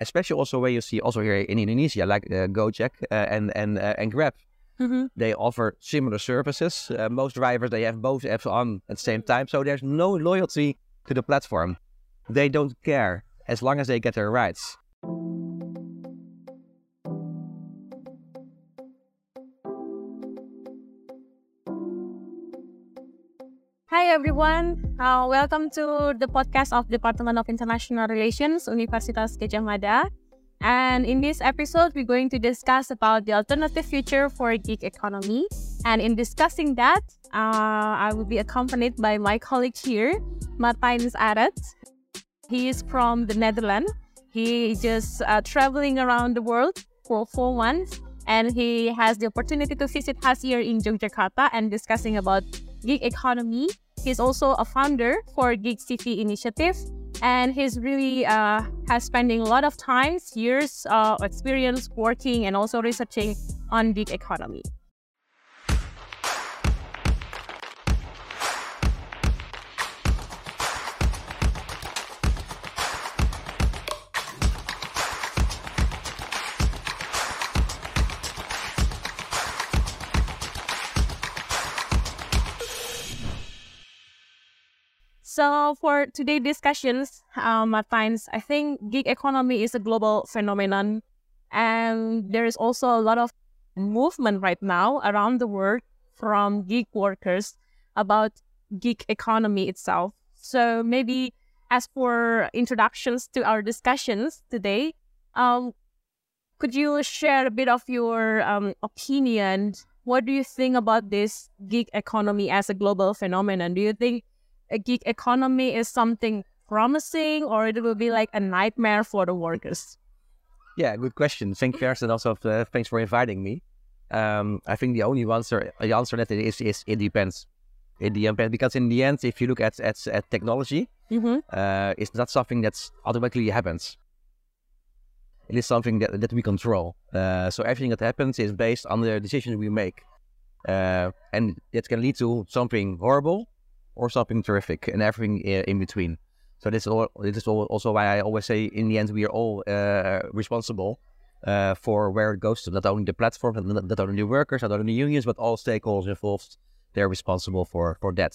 especially also where you see also here in Indonesia, like uh, Gojek uh, and and uh, and Grab. Mm-hmm. They offer similar services. Uh, most drivers they have both apps on at the same time, so there's no loyalty to the platform. They don't care as long as they get their rights. Everyone, uh, welcome to the podcast of Department of International Relations, Universitas Gadjah Mada. And in this episode, we're going to discuss about the alternative future for gig economy. And in discussing that, uh, I will be accompanied by my colleague here, Martijn Arets. He is from the Netherlands. He is just uh, traveling around the world for four months, and he has the opportunity to visit us here in Yogyakarta and discussing about gig economy. He's also a founder for Gig CV Initiative, and he's really uh, has spending a lot of times, years uh, experience working and also researching on gig economy. So for today's discussions, um, Martijn, I think gig economy is a global phenomenon, and there is also a lot of movement right now around the world from gig workers about gig economy itself. So maybe as for introductions to our discussions today, um, could you share a bit of your um, opinion? What do you think about this gig economy as a global phenomenon? Do you think a gig economy is something promising or it will be like a nightmare for the workers? Yeah, good question. Thank and also uh, thanks for inviting me. Um, I think the only answer, the answer that it is, is it depends. It depends because in the end, if you look at at, at technology, Mm-hmm. uh, it's not something that's automatically happens. It is something that, that we control. Uh, so everything that happens is based on the decisions we make, uh, and it can lead to something horrible or something terrific, and everything in between. So this is all, this is also why I always say, in the end, we are all uh, responsible uh, for where it goes to. Not only the platform, not, not only the workers, not only the unions, but all stakeholders involved. They're responsible for for that.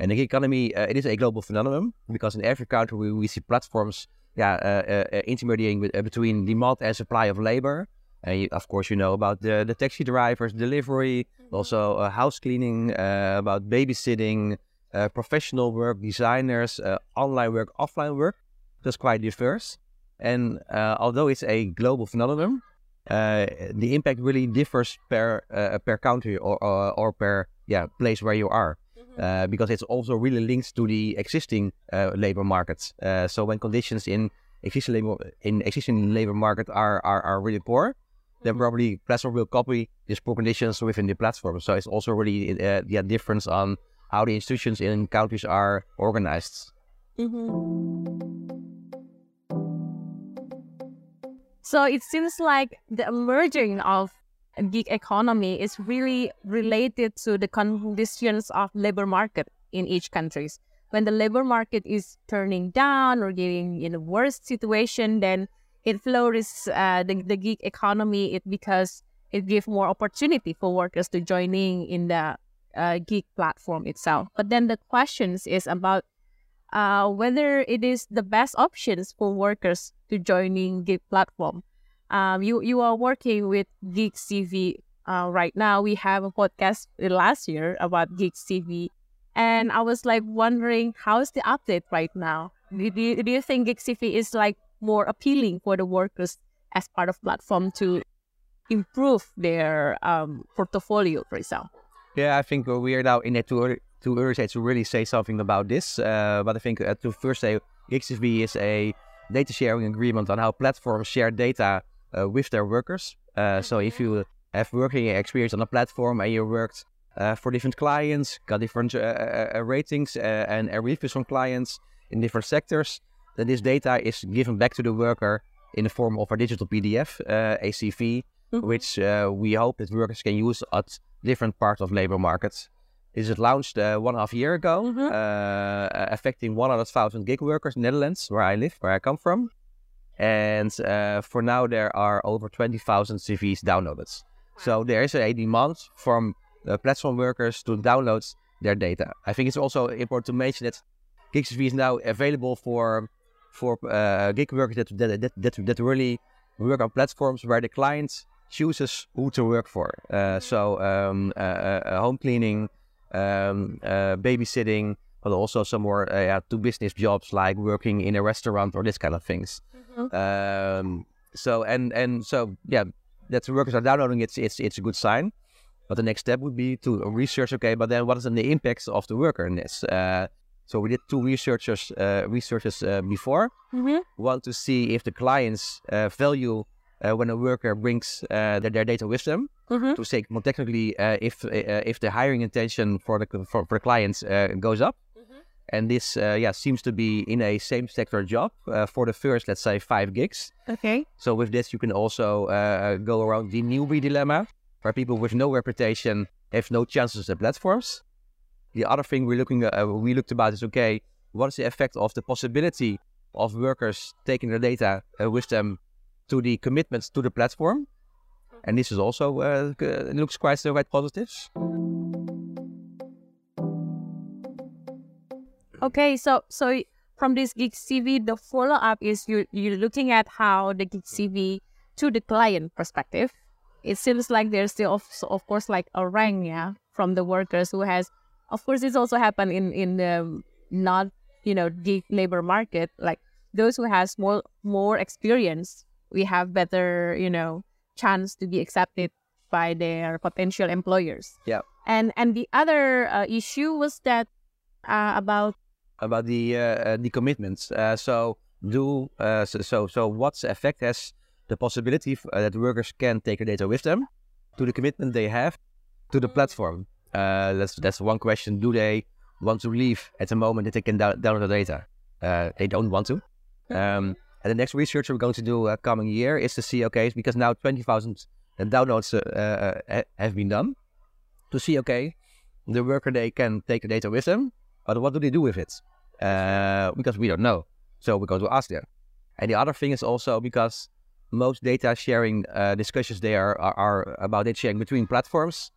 And the economy, uh, it is a global phenomenon because in every country we, we see platforms, yeah, uh, uh, uh, intermediating with, uh, between demand and supply of labor. And you, of course, you know about the, the taxi drivers, delivery, also uh, house cleaning, uh, about babysitting, uh, professional work, designers, uh, online work, offline work. That's quite diverse. And uh, although it's a global phenomenon, uh, the impact really differs per uh, per country or, or or per yeah place where you are uh, because it's also really linked to the existing uh, labor markets. Uh, so when conditions in existing labor in existing labor market are are, are really poor, then probably platform will copy these poor conditions within the platform. So it's also really uh, the difference on how the institutions in countries are organized. So it seems like the emerging of a gig economy is really related to the conditions of labor market in each countries. When the labor market is turning down or getting in a worse situation, then it flourishes uh, the, the gig economy it because it gives more opportunity for workers to joining in the uh, gig platform itself. But then the questions is about uh, whether it is the best options for workers to joining gig platform. Um, you you are working with Gig CV uh, right now. We have a podcast last year about Gig CV, and I was like wondering how's the update right now. Do, do, you, do you think Gig CV is like more appealing for the workers as part of platform to improve their um, portfolio, for example? Yeah, I think we are now in a too early, too early to really say something about this. Uh, but I think uh, to first say, XSV is a data sharing agreement on how platforms share data uh, with their workers. Uh, so if you have working experience on a platform and you worked uh, for different clients, got different uh, uh, ratings uh, and reviews from clients in different sectors, then this data is given back to the worker in the form of a digital PDF, uh, a CV, Mhm. which uh, we hope that workers can use at different parts of labor markets. This is launched uh, one and a half year ago, Mhm. uh, affecting 100,000 gig workers in Netherlands, where I live, where I come from. and uh, for now there are over 20,000 CVs downloaded. So there is a demand from uh, platform workers to download their data. I think it's also important to mention that GigCV is now available for for uh, gig workers that that, that that that really work on platforms where the client chooses who to work for. Uh, so um, uh, uh, home cleaning, um, uh, babysitting, but also some more uh, yeah, to business jobs like working in a restaurant or this kind of things. Um, so and and so yeah, that the workers are downloading it's it's it's a good sign. But the next step would be to research. Okay, but then what is the impacts of the worker in this? Uh, so we did two researchers uh, researches uh, before. Mm-hmm. One to see if the clients uh, value uh, when a worker brings uh, their, their data with them. Mm-hmm. To say more technically, uh, if uh, if the hiring intention for the for, for the clients uh, goes up, and this uh, yeah seems to be in a same sector job uh, for the first let's say five gigs. Okay. So with this, you can also uh, go around the newbie dilemma, where people with no reputation have no chances at platforms. The other thing we're looking uh, we looked about is okay, what is the effect of the possibility of workers taking their data uh, with them to the commitments to the platform, and this is also uh, looks quite uh, quite positive. Okay, so so from this gig CV, the follow up is you you're looking at how the gig CV to the client perspective. It seems like there's still of, of course like a rank yeah from the workers who has of course this also happened in in the not you know gig labor market like those who has more more experience we have better you know chance to be accepted by their potential employers Yeah. and and the other uh, issue was that uh, about about the uh, uh, the commitments. Uh, so do uh, so, so so what's the effect has the possibility f- that workers can take their data with them to the commitment they have to the platform. Uh, that's that's one question. Do they want to leave at the moment that they can down- download the data? Uh, they don't want to. Um, and the next research we're going to do uh, coming year is to see okay because now twenty thousand downloads uh, uh, have been done to see okay the worker they can take the data with them but what do they do with it? Uh, because we don't know. So we're going to ask them. And the other thing is also because most data sharing uh, discussions there are, are about data sharing between platforms.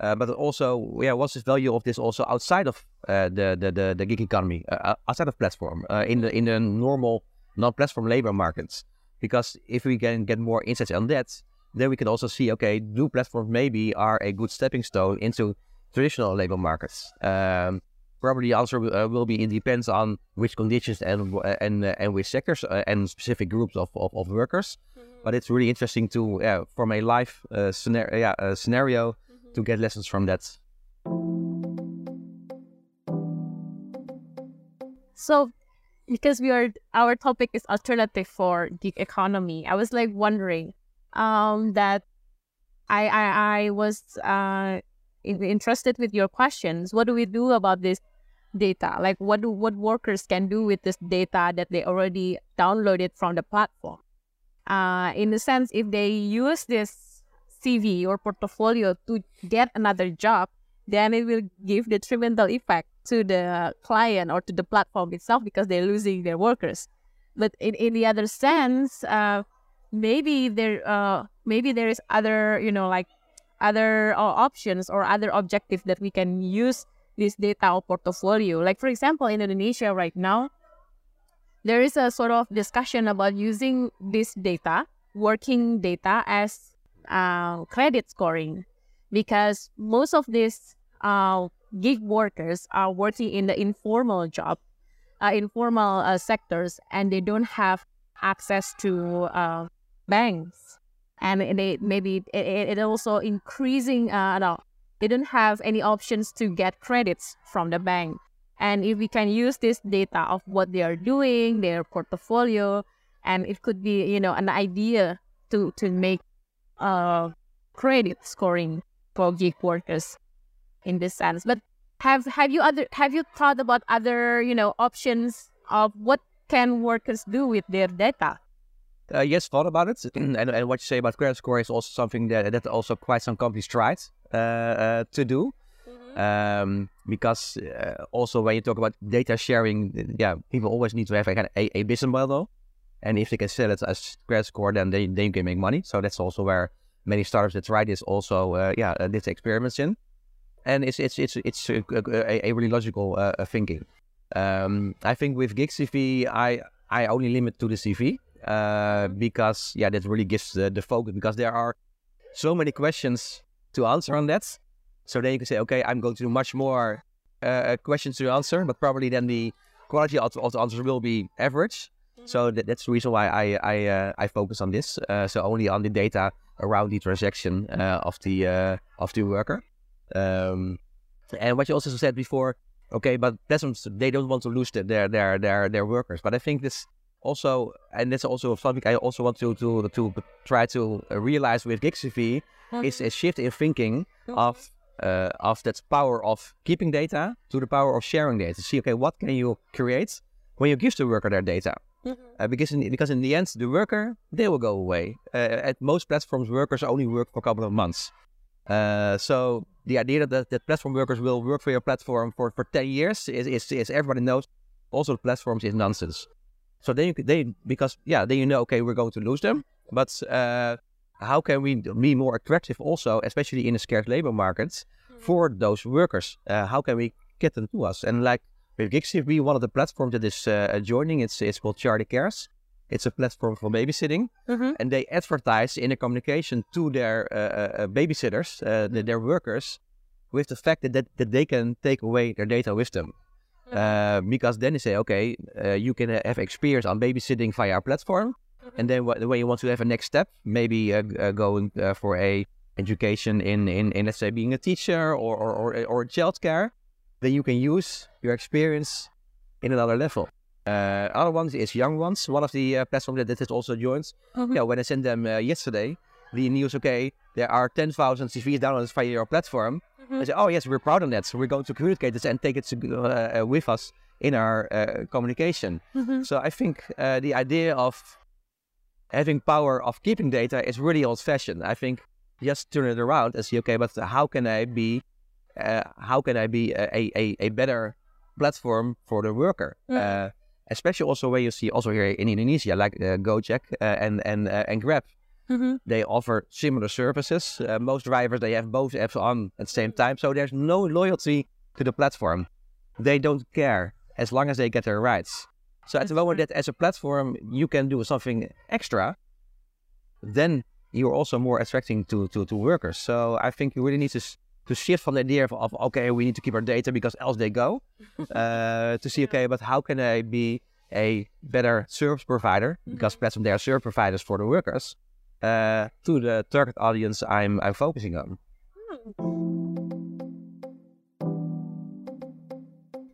Uh, but also, yeah, what's the value of this also outside of uh, the, the, the the gig economy, uh, outside of platform, uh, in the in the normal non-platform labor markets? Because if we can get more insights on that, then we can also see, okay, do platforms maybe are a good stepping stone into traditional labor markets? Um, probably the answer will, uh, will be it depends on which conditions and uh, and uh, and which sectors uh, and specific groups of, of, of workers. But it's really interesting to yeah, from a live uh, scenario yeah, uh, scenario to get lessons from that. So, because we are our topic is alternative for gig economy, I was like wondering, um, that I I, I was uh interested with your questions. What do we do about this data? Like, what do what workers can do with this data that they already downloaded from the platform? Uh, in the sense, if they use this CV or portfolio to get another job, then it will give detrimental effect to the client or to the platform itself because they're losing their workers. But in, in the other sense, uh, maybe there uh, maybe there is other you know like other uh, options or other objectives that we can use this data or portfolio. Like for example, in Indonesia right now, there is a sort of discussion about using this data, working data, as uh, credit scoring, because most of these uh, gig workers are working in the informal job, uh, informal uh, sectors, and they don't have access to uh, banks, and they maybe it, it also increasing. Uh, no, they don't have any options to get credits from the bank. And if we can use this data of what they are doing, their portfolio, and it could be you know an idea to to make uh, credit scoring for gig workers in this sense. But have have you other have you thought about other you know options of what can workers do with their data? Uh, yes, thought about it, and, and what you say about credit score is also something that that also quite some companies tried uh, uh, to do. Um, because uh, also when you talk about data sharing, yeah, people always need to have a kind of a, a business model, And if they can sell it as credit score, then they, they can make money. So that's also where many startups that try this also, uh, yeah, uh, did experiments in. And it's it's it's it's a, a, a really logical uh, thinking. Um, I think with Gig CV, I I only limit to the CV uh, because yeah, that really gives the, the focus because there are so many questions to answer on that. So then you can say, okay, I'm going to do much more uh, questions to answer, but probably then the quality of, of the answers will be average. So that, that's the reason why I I, uh, I focus on this. Uh, so only on the data around the transaction uh, of the uh, of the worker. Um, and what you also said before, okay, but platforms they don't want to lose their their their their workers. But I think this also, and that's also something I also want to to to try to realize with GigCV mm-hmm. is a shift in thinking of uh, of that power of keeping data to the power of sharing data. See, okay, what can you create when you give the worker their data? Mm-hmm. Uh, because in, because in the end, the worker they will go away. Uh, at most platforms, workers only work for a couple of months. Uh, so the idea that, that platform workers will work for your platform for, for 10 years is, is, is everybody knows also the platforms is nonsense. So then you they because yeah then you know okay we're going to lose them, but uh, how can we be more attractive also, especially in a scarce labor market, mm-hmm. for those workers? Uh, how can we get them to us? And like with GigCV, one of the platforms that is uh, joining, it's it's called Charlie Cares. It's a platform for babysitting, mm-hmm. and they advertise in a communication to their uh, uh, uh babysitters, mm-hmm. their workers, with the fact that, that, that they can take away their data with them. Mm-hmm. because then they say, okay, you can have experience on babysitting via our platform, Mm-hmm. And then when you want to have a next step, maybe uh, uh, going uh, for a education in, in, in, let's say, being a teacher or, or, or, or childcare, then you can use your experience in another level. Uh, other ones is young ones. One of the uh, platforms that, has also joined. Mm-hmm. Yeah, when I sent them uh, yesterday, the news, okay, there are 10,000 CVs downloaded via your platform. Mm-hmm. I say, oh yes, we're proud of that. So we're going to communicate this and take it to, with us in our communication. Mm-hmm. So I think the idea of having power of keeping data is really old fashioned. I think just turn it around and see, okay, but how can I be, uh, how can I be a, a, a better platform for the worker? Uh, especially also where you see also here in Indonesia, like uh, Gojek uh, and and uh, and Grab. Mm-hmm. They offer similar services. Uh, most drivers they have both apps on at the same time, so there's no loyalty to the platform. They don't care as long as they get their rights. So at the moment that as a platform you can do something extra, then you're also more attracting to, to, to workers. So I think you really need to to shift from the idea of, of okay, we need to keep our data because else they go, uh, to see okay, but how can I be a better service provider mm-hmm. because platform they are service providers for the workers uh, to the target audience I'm I'm focusing on.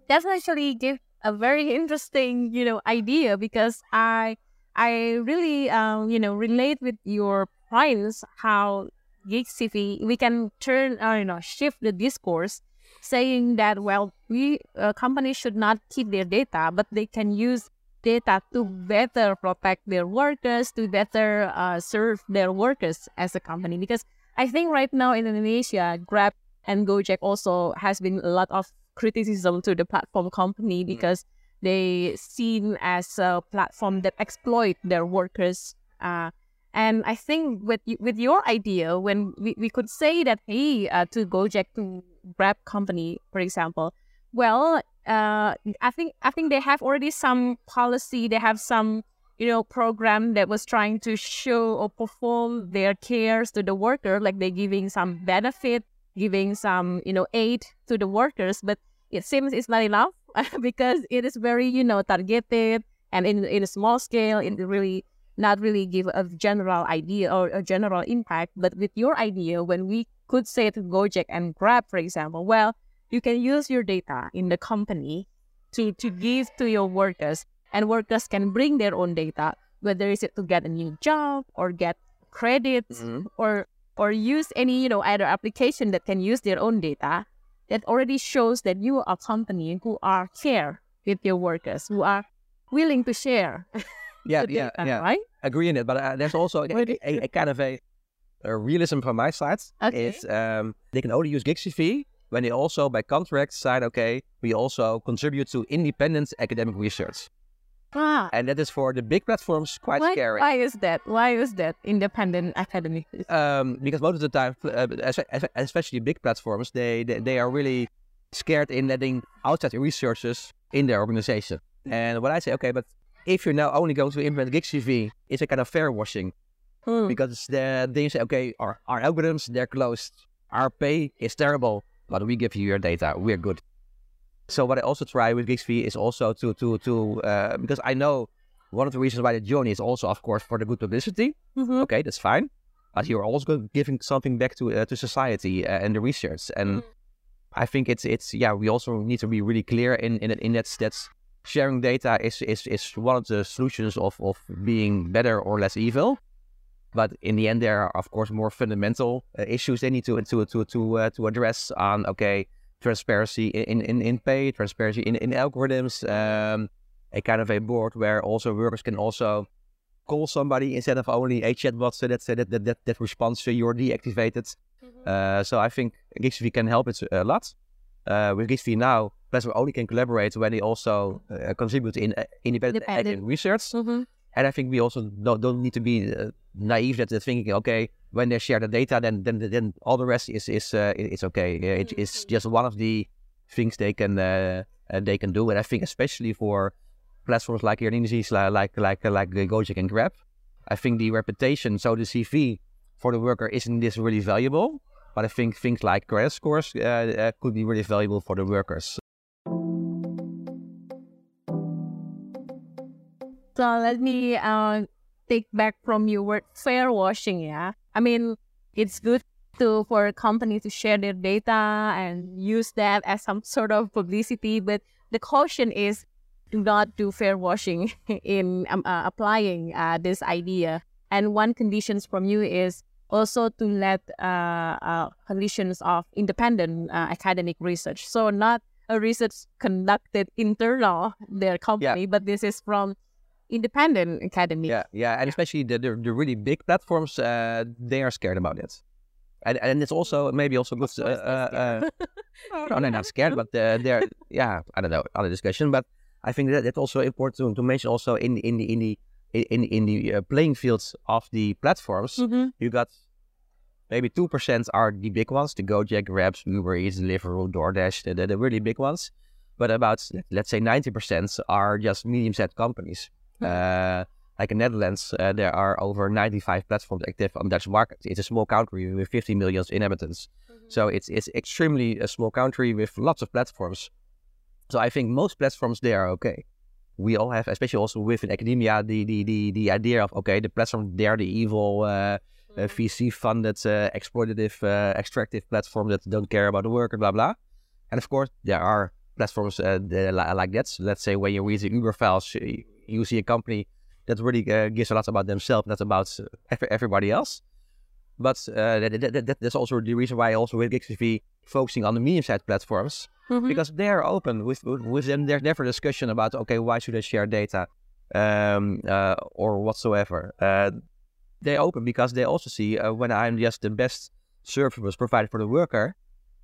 That's actually give a very interesting, you know, idea because I I really um, you know relate with your points how GigCV we can turn uh, you know shift the discourse saying that well we uh, companies should not keep their data but they can use data to better protect their workers to better uh, serve their workers as a company because I think right now in Indonesia Grab and Gojek also has been a lot of criticism to the platform company mm. because mm. they seen as a platform that exploit their workers. Uh, and I think with with your idea, when we, we could say that hey uh, to Gojek to Grab company, for example, well, uh, I think I think they have already some policy. They have some you know program that was trying to show or perform their cares to the worker, like they're giving some benefit, giving some you know aid to the workers. But it seems it's not enough because it is very you know targeted and in in a small scale it really not really give a general idea or a general impact but with your idea when we could say to gojek and grab for example well you can use your data in the company to to give to your workers and workers can bring their own data whether is it to get a new job or get credits mm-hmm. or or use any you know other application that can use their own data that already shows that you are a company who are care with your workers, who are willing to share. Yeah, yeah, data, yeah. Right? Agree in it, but uh, there's also a, a, a, kind of a, a, realism from my side. Okay. Is um, they can only use GigCV when they also, by contract, sign, okay, we also contribute to independent academic research. Ah, and that is for the big platforms quite why, scary. why is that? Why is that independent academic? um, because most of the time, uh, es- es- especially big platforms, they, they they are really scared in letting outside researchers in their organization. And when I say, okay, but if you're now only going to implement GigCV, it's a kind of fair washing Hmm. because the, then you say, okay, our, our algorithms they're closed, our pay is terrible, but we give you your data, we're good. So what I also try with GigCV is also to to to uh, because I know one of the reasons why they join is also of course for the good publicity. Mhm. Okay, that's fine. But you're also giving something back to uh, to society uh, and the research. And I think it's it's yeah, we also need to be really clear in in in that that's sharing data is is is one of the solutions of of being better or less evil. But in the end, there are of course more fundamental uh, issues they need to to to to uh, to address on okay transparency in in in pay, transparency in in algorithms, um, a kind of a board where also workers can also call somebody instead of only a chatbot so that that that that, that responds to you're deactivated. Uh, so I think GigCV can help it a lot. Uh, with GigCV now, Plasma only can collaborate when they also uh, contribute in uh, independent, Independent. in research. Mhm. And I think we also don't, don't need to be uh, naive that they're thinking, okay, when they share the data, then then then all the rest is is uh, it's okay. Uh, It, it's just one of the things they can uh, uh, they can do. And I think especially for platforms like Airbnb, like like like like uh, Gojek and Grab, I think the reputation, so the CV for the worker isn't this really valuable. But I think things like credit scores uh, uh, could be really valuable for the workers. So let me uh, take back from your word fair washing. Yeah, I mean it's good to for a company to share their data and use that as some sort of publicity, but the caution is do not do fair washing in um, uh, applying uh, this idea. And one conditions from you is also to let uh, uh, conditions of independent uh, academic research. So not a research conducted internal their company, but this is from independent academy. Yeah, yeah, and especially the the, the really big platforms, uh, they are scared about it. And and it's also maybe also good. Uh, uh, uh, no, they're not scared, but uh, they're yeah. I don't know other discussion, but I think that that's also important to, to mention. Also in in the in the in in the uh, playing fields of the platforms, Mhm. you got maybe two percent are the big ones, the Gojek, Grabs, Uber Eats, Deliveroo, DoorDash, the, the, the really big ones. But about let's say ninety percent are just medium-sized companies. Uh, like in Netherlands, uh, there are over 95 platforms active on the Dutch market. It's a small country with 50 million inhabitants. So it's it's extremely a small country with lots of platforms. So I think most platforms they are okay. We all have, especially also within academia, the the the, the idea of okay, the platform they are the evil uh, uh, VC funded, uh, exploitative, uh, extractive platform that don't care about the worker, blah blah. And of course, there are platforms uh, like that. So let's say when you read the Uber files, you- see a company that really uh, gives a lot about themselves, not about uh, every, everybody else. But uh, that, that, that, that's also the reason why also with GigCV focusing on the medium-sized platforms Mhm. because they're open with with them. There's never discussion about okay, why should I share data, um, uh, or whatsoever. Uh, they open because they also see uh, when I'm just the best service provided for the worker,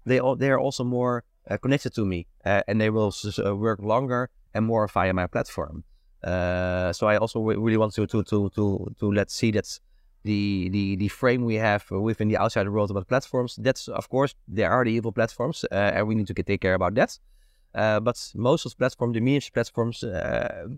they all they are also more uh, connected to me, uh, and they will s- uh, work longer and more via my platform. Uh, so I also re- really want to to to to to let see that the the the frame we have within the outside world about platforms. That's of course there are the evil platforms, uh, and we need to get, take care about that. Uh, but most of the platform, the medium platforms, uh,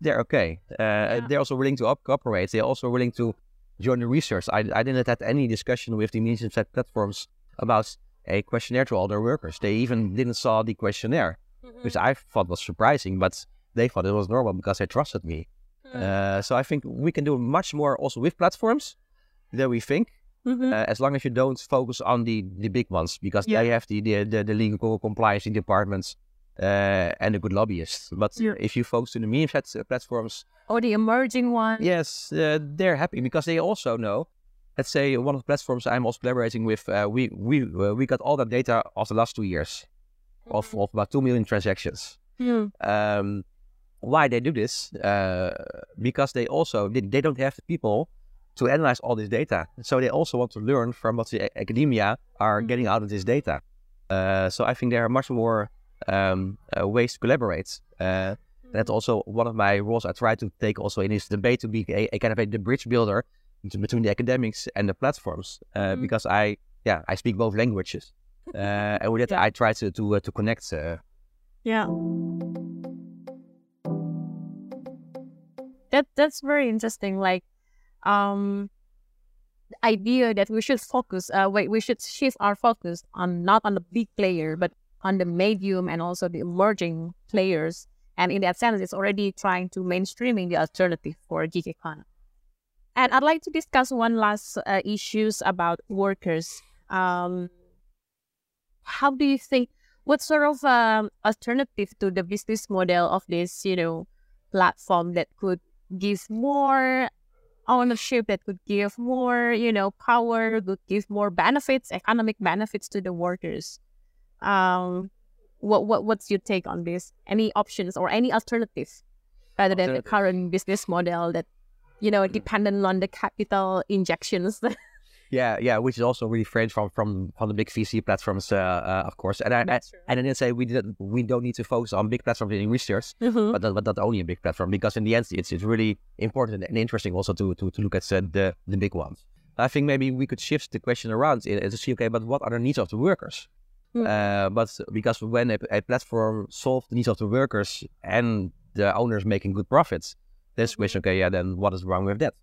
they're okay. Uh, They're also willing to op- cooperate. They're also willing to join the research. I, I didn't have any discussion with the medium platforms about a questionnaire to all their workers. They even didn't saw the questionnaire, which I thought was surprising, but they thought it was normal because they trusted me. Uh, so I think we can do much more also with platforms than we think, Mhm. uh, as long as you don't focus on the, the big ones because Yeah. they have the, the, the, the legal compliance departments uh, and the good lobbyists. But Yeah. if you focus on the medium set- platforms, or the emerging ones, yes, uh, they're happy because they also know. Let's say one of the platforms I'm also collaborating with, uh, we we uh, we got all that data of the last two years of, of about two million transactions Hmm. um, why they do this uh, because they also they, they don't have the people to analyze all this data so they also want to learn from what the academia are Mm. getting out of this data uh, so i think there are much more um, uh, ways to collaborate uh, That's also one of my roles I try to take also in this debate to be a, a kind of a the bridge builder between the academics and the platforms uh, Mhm. because I yeah I speak both languages uh, and with that Yeah. I try to to uh, to connect. Uh, Yeah. That that's very interesting. Like, um, the idea that we should focus. Uh, wait, we should shift our focus on not on the big player, but on the medium and also the emerging players. And in that sense, it's already trying to mainstreaming the alternative for gig economy. And I'd like to discuss one last uh, issues about workers. Um, how do you think? What sort of um, alternative to the business model of this, you know, platform that could give more ownership, that could give more, you know, power, could give more benefits, economic benefits to the workers? Um, what what what's your take on this? Any options or any alternatives rather than the current business model that, you know, dependent on the capital injections? yeah, yeah, which is also really different from from from the big VC platforms, uh, uh, of course. And I, I and I didn't say we didn't we don't need to focus on big platforms in research, Mhm. but not, but not only a big platform because in the end it's it's really important and interesting also to to, to look at uh, the the big ones. I think maybe we could shift the question around and to see okay, but what are the needs of the workers? Mm. Uh, but because when a, a platform solves the needs of the workers and the owners making good profits, there's the question okay, yeah, then what is wrong with that?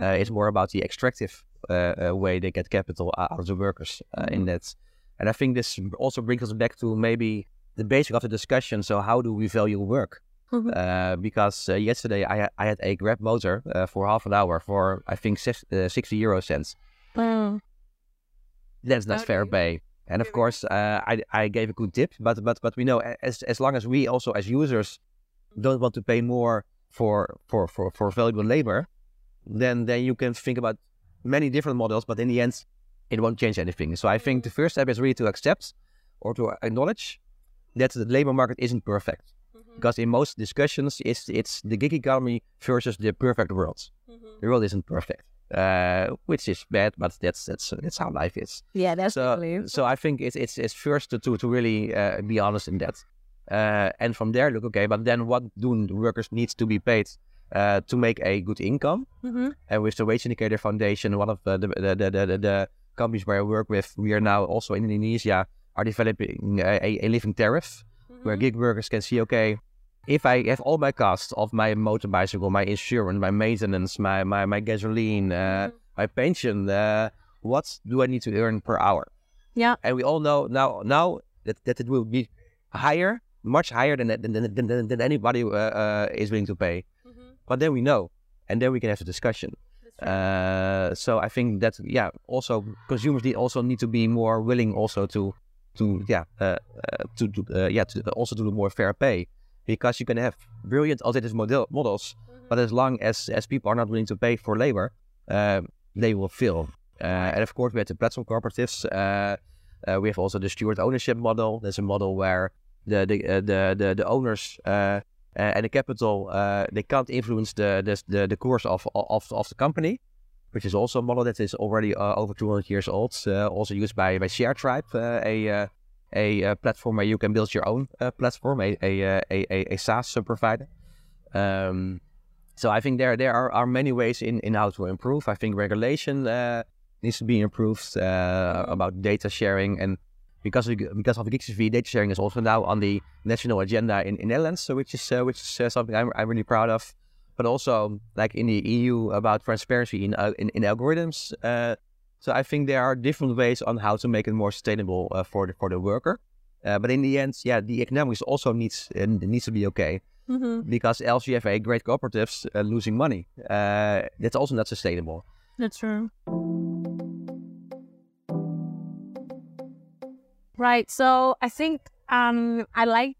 Uh, it's more about the extractive way they get capital out of the workers uh, in that. And I think this also brings us back to maybe the basic of the discussion. So how do we value work? Mhm. Uh, because uh, yesterday I, I had a Grab motor uh, for half an hour for I think six, uh, 60 euro cents. Mm. That's not fair pay. And of course, uh, I, I gave a good tip, but but but we know as as long as we also as users don't want to pay more for for for, for valuable labor, then then you can think about many different models, but in the end, it won't change anything. So I think the first step is really to accept or to acknowledge that the labor market isn't perfect. Because in most discussions, it's it's the gig economy versus the perfect world. The world isn't perfect, uh, which is bad, but that's that's that's how life is Yeah, that's so, so I think it's it's it's first to to, to really uh, be honest in that, uh, and from there look okay. But then what do workers need to be paid uh, to make a good income? Mhm. And with the Wage Indicator Foundation, one of the the, the, the, the, the companies where I work with, we are now also in Indonesia are developing a, a, living tariff where Mhm. gig workers can see okay. If I have all my costs of my motor bicycle, my insurance, my maintenance, my my, my gasoline, uh, Mhm. my pension, uh, what do I need to earn per hour? Yeah. and we all know now now that, that it will be higher, much higher than than than, than, than anybody uh, uh, is willing to pay. But then we know, and then we can have a discussion. Uh, so I think that yeah, also consumers need also need to be more willing also to to yeah uh, uh, to do uh, yeah to also do more fair pay because you can have brilliant alternative model models, but as long as as people are not willing to pay for labor, uh, they will fail. Uh, and of course, we have the platform cooperatives. Uh, uh, we have also the steward ownership model. There's a model where the the uh, the, the the owners uh, uh, and the capital they can't influence the the the, the course of, of of the company, which is also a model that is already uh, over 200 years old. Uh, also used by by ShareTribe, uh, a a uh, platform where you can build your own platform, a a, a a a SaaS provider. Um, so I think there there are, are many ways in, in how to improve. I think regulation needs to be improved about data sharing and because of, because of GigCV, data sharing is also now on the national agenda in, in Netherlands, so which is uh, which is uh, something I'm, I'm really proud of. But also like in the EU about transparency in uh, in, in algorithms. Uh, so I think there are different ways on how to make it more sustainable uh, for the for the worker. Uh, but in the end, yeah, the economics also needs needs to be okay Mhm. because else you have a great cooperatives uh, losing money. Uh, that's also not sustainable. That's true. Right. So I think um I like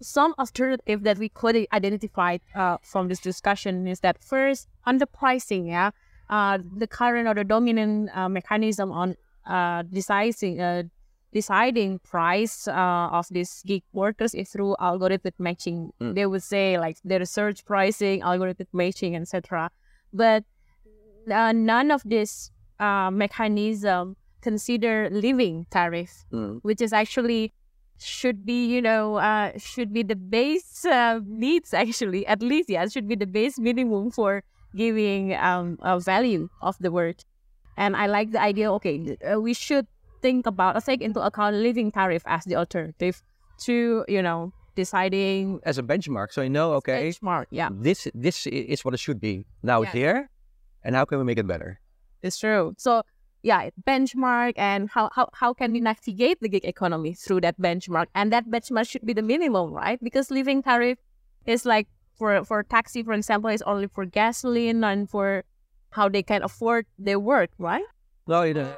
some alternative that we could identify uh, from this discussion is that first on the pricing, yeah, uh, the current or the dominant uh, mechanism on uh, deciding uh, deciding price uh, of these gig workers is through algorithmic matching. Mm. They would say like the research pricing, algorithmic matching, etc. But uh, none of this uh, mechanism consider living tariff, which is actually should be you know uh, should be the base uh, needs actually. At least yeah should be the base minimum for giving um, a value of the word. And i like the idea okay uh, we should think about or take into account living tariff as the alternative to you know deciding as a benchmark so you know okay benchmark yeah. this this is what it should be. Now it's here and how can we make it better? It's true. So yeah benchmark and how, how how can we navigate the gig economy through that benchmark and that benchmark should be the minimum right because living tariff is like for for taxi for example is only for gasoline and for how they can afford their work right no you know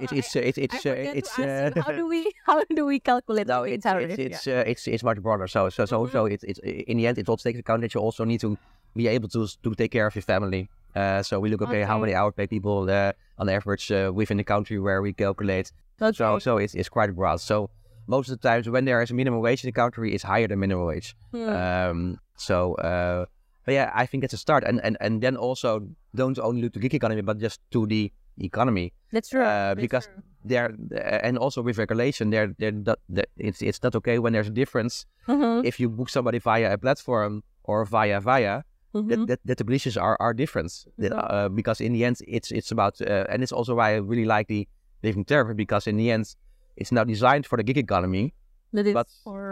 it's it's it's it's, uh, it's uh, how do we how do we calculate no it's tariff? it's it's, yeah. uh, it's it's much broader so so so mm-hmm. so it's it's in the end it also takes account that you also need to be able to to take care of your family uh, so we look okay, okay, how many hours pay people uh, on average uh, within the country where we calculate. Okay. So so it's, it's quite broad. So most of the times when there is a minimum wage in the country, it's higher than minimum wage. Hmm. Um, so uh, but yeah, I think it's a start, and and and then also don't only look to gig economy, but just to the economy. That's true. Uh, because true. there and also with regulation, there there it's it's not okay when there's a difference. Mm-hmm. If you book somebody via a platform or via via, Mm-hmm. That, that, that the bleachers are are different uh, because in the end it's it's about uh, and it's also why I really like the living tariff because in the end it's now designed for the gig economy, but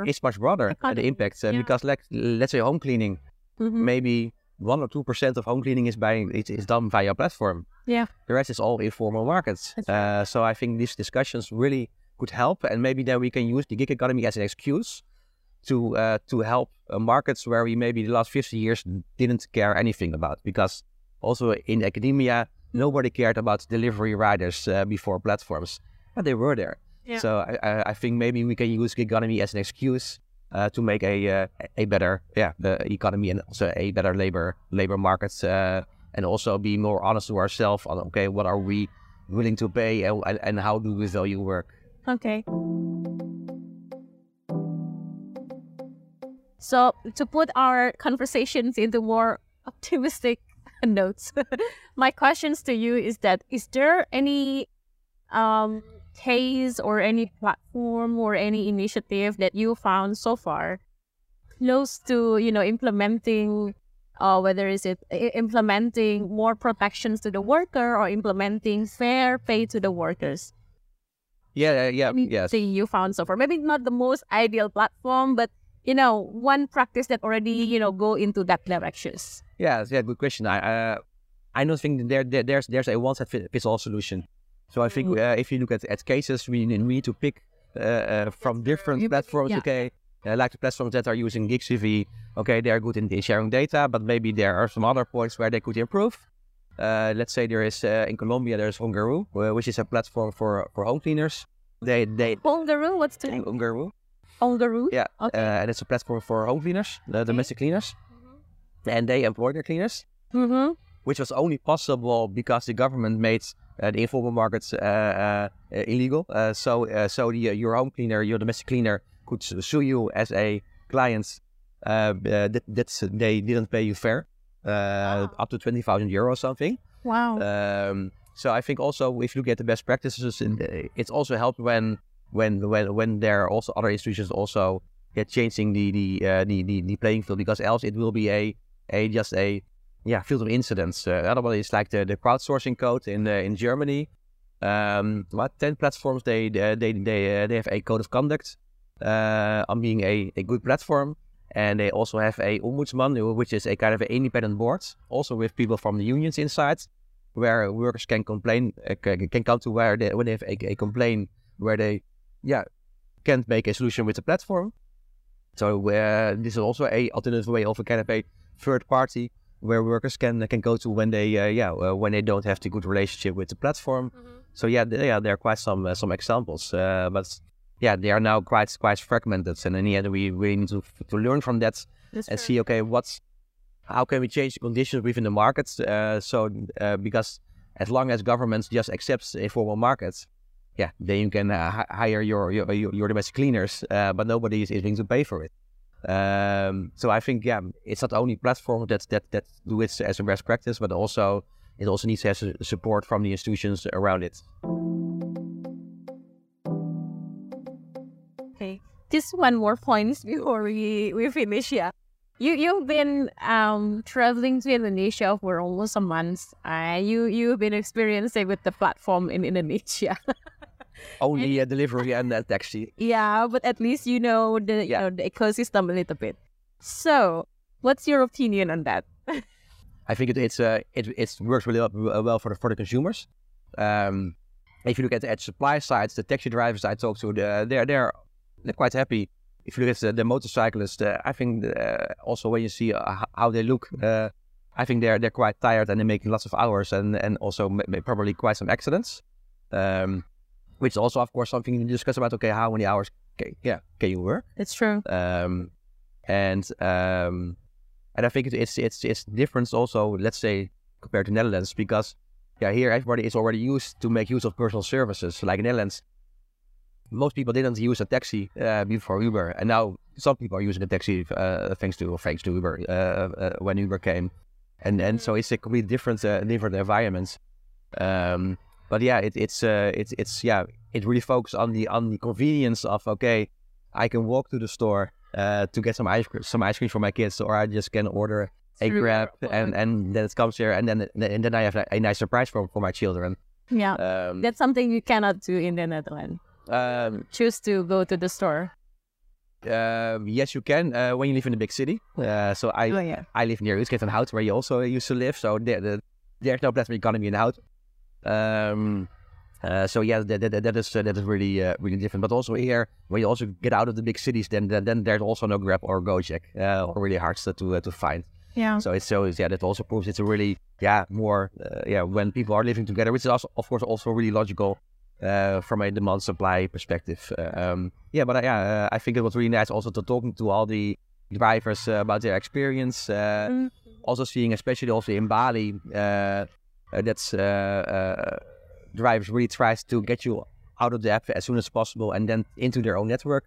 it's much broader uh, the impact yeah. because like let's say home cleaning, mm-hmm. maybe one or two percent of home cleaning is by it is done via platform. Yeah, the rest is all informal markets. Uh, so I think these discussions really could help, and maybe then we can use the gig economy as an excuse to uh, to help uh, markets where we maybe the last 50 years didn't care anything about. Because also in academia nobody cared about delivery riders uh, before platforms but they were there. Yeah. so I, I think maybe we can use economy as an excuse uh, to make a uh, a better yeah the economy and also a better labor labor markets uh, and also be more honest to ourselves on okay what are we willing to pay and, and how do we value work? Okay So to put our conversations into more optimistic notes, my questions to you is that is there any um, case or any platform or any initiative that you found so far close to you know implementing uh, whether is it implementing more protections to the worker or implementing fair pay to the workers? Yeah yeah yeah yes. you found so far? Maybe not the most ideal platform but you know one practice that already you know go into that directions yeah yeah good question i uh, i don't think there, there there's there's a one size fits all solution so i think mm. uh, if you look at, at cases we need to pick uh, uh from different platforms yeah. okay uh, like the platforms that are using GigCV, okay, they are good in, in, sharing data, but maybe there are some other points where they could improve. Uh, let's say there is in Colombia there's Hogaru, which is a platform for for home cleaners. They they Hogaru, what's the name? Hogaru. On the roof? Yeah. Okay. Uh, and it's a platform for home cleaners, the domestic cleaners. Mm-hmm. And they employ their cleaners. Mm-hmm. Which was only possible because the government made uh, the informal markets uh, uh illegal. Uh, so uh, so the, your home cleaner, your domestic cleaner could sue you as a client that, that they didn't pay you fair, wow. up to 20,000 euro or something. Wow. Um, so I think also if you look at the best practices, in, it's also helped when when when when there are also other institutions also yeah, changing the the, uh, the, the the playing field because else it will be a a just a yeah field of incidents. Uh, otherwise, it's like the, the crowdsourcing code in uh, in Germany. Um, what ten platforms they they they they, uh, they have a code of conduct uh, on being a, a good platform, and they also have a ombudsman, which is a kind of an independent board, also with people from the unions inside, where workers can complain uh, can come to where they when they have a, a complaint where they yeah, can't make a solution with the platform. So uh, this is also a alternative way of a kind of a third party where workers can can go to when they uh, yeah uh, when they don't have the good relationship with the platform. Mm-hmm. So yeah, th- yeah, there are quite some uh, some examples, uh, but yeah, they are now quite quite fragmented, and in the end, we we need to to learn from that That's and see okay what's how can we change the conditions within the markets. Uh, so because as long as governments just accepts informal markets, yeah, then you can uh, hire your, your your domestic cleaners, uh, but nobody is, going to pay for it. Um, so I think yeah, it's not only platform that that that do it as a best practice, but also it also needs to have support from the institutions around it. Okay, just one more points before we we finish. Yeah, you you've been um traveling to Indonesia for almost a month. Uh, you you've been experiencing with the platform in Indonesia. Only a delivery and a taxi. yeah, but at least you know the you Yeah. know the ecosystem a little bit. So, what's your opinion on that? I think it it's uh, it it works really well, well for the for the consumers. Um, if you look at the at supply sides, the taxi drivers I talked to, the, they're they're they're quite happy. If you look at the, the motorcyclists, uh, I think uh, also when you see uh, how they look, uh, I think they're they're quite tired and they're making lots of hours and and also probably quite some accidents. Um, which is also of course something you discuss about. Okay, how many hours? Can, yeah, can you work? It's true. um, and um, and I think it, it's it's it's different also. Let's say compared to Netherlands because yeah, here everybody is already used to make use of personal services. Like in Netherlands, most people didn't use a taxi uh, before Uber, and now some people are using a taxi uh, thanks to thanks to Uber uh, uh, when Uber came, and and so it's a completely different uh, different environment. Um, but yeah, it, it's uh, it's it's yeah, it really focuses on the on the convenience of okay, I can walk to the store uh, to get some ice cream, some ice cream for my kids, or I just can order a grab and and then it comes here, and then and then I have a, nice surprise for for my children. Yeah, Um, that's something you cannot do in the Netherlands. um, Choose to go to the store. um, yes, you can uh, when you live in a big city. Uh, so I Oh yeah. I live near Utrecht and Hout, where you also used to live. So there, the, there's no platform economy in Hout. Um, uh, so yeah, that, that, that is uh, that is really uh, really different. But also here, when you also get out of the big cities, then then, then there's also no Grab or Gojek, uh, or really hard to to, uh, to find. Yeah. So it's so yeah, that also proves it's a really yeah more uh, yeah when people are living together, which is also of course also really logical uh, from a demand supply perspective. Uh, um, yeah, but uh, yeah, uh, I think it was really nice also to talking to all the drivers uh, about their experience. Uh, Mm. also seeing, especially also in Bali, that's uh, uh, drivers really tries to get you out of the app as soon as possible and then into their own network,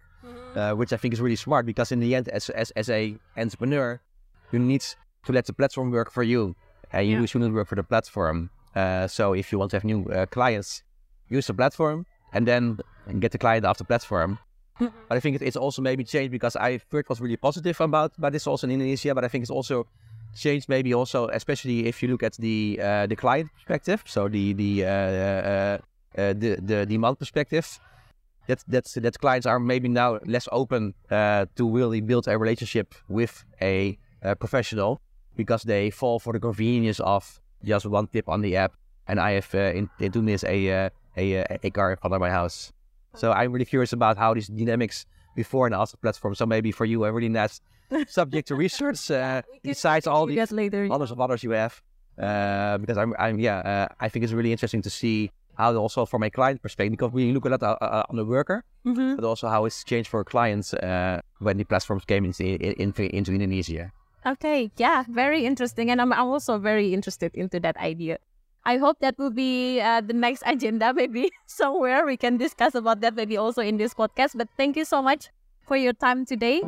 uh, which I think is really smart because in the end, as as, as a entrepreneur, you need to let the platform work for you, and you Yeah. shouldn't work for the platform. Uh, so if you want to have new uh, clients, use the platform and then get the client off the platform. But I think it, it's also maybe changed because I first was really positive about about this also in Indonesia, but I think it's also changed maybe also especially if you look at the uh, the client perspective, so the the uh, uh, uh, the the demand perspective. That that's that clients are maybe now less open uh, to really build a relationship with a, uh professional because they fall for the convenience of just one tip on the app and I have in, in doing this a a a car in front of my house. So I'm really curious about how these dynamics before and after platform. So maybe for you, a really nice subject to research uh, besides all the later. others of others you have. Uh, because I'm, I'm yeah, uh, I think it's really interesting to see how also from a client perspective, because we look a lot uh, uh, on the worker, Mhm. but also how it's changed for clients uh, when the platforms came into, into, into Indonesia. Okay, yeah, very interesting, and I'm I'm also very interested into that idea. I hope that will be uh, the next agenda, maybe somewhere we can discuss about that, maybe also in this podcast. But thank you so much for your time today.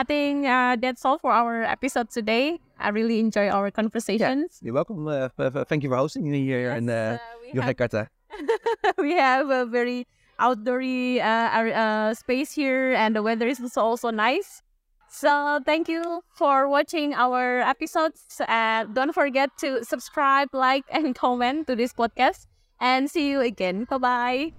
I think uh, that's all for our episode today. I really enjoy our conversations. Yeah, You're welcome. Uh, thank you for hosting me here in uh, Yes, uh, we have a very outdoory uh, uh, space here and the weather is also, also nice so thank you for watching our episodes uh, don't forget to subscribe like and comment to this podcast and see you again bye bye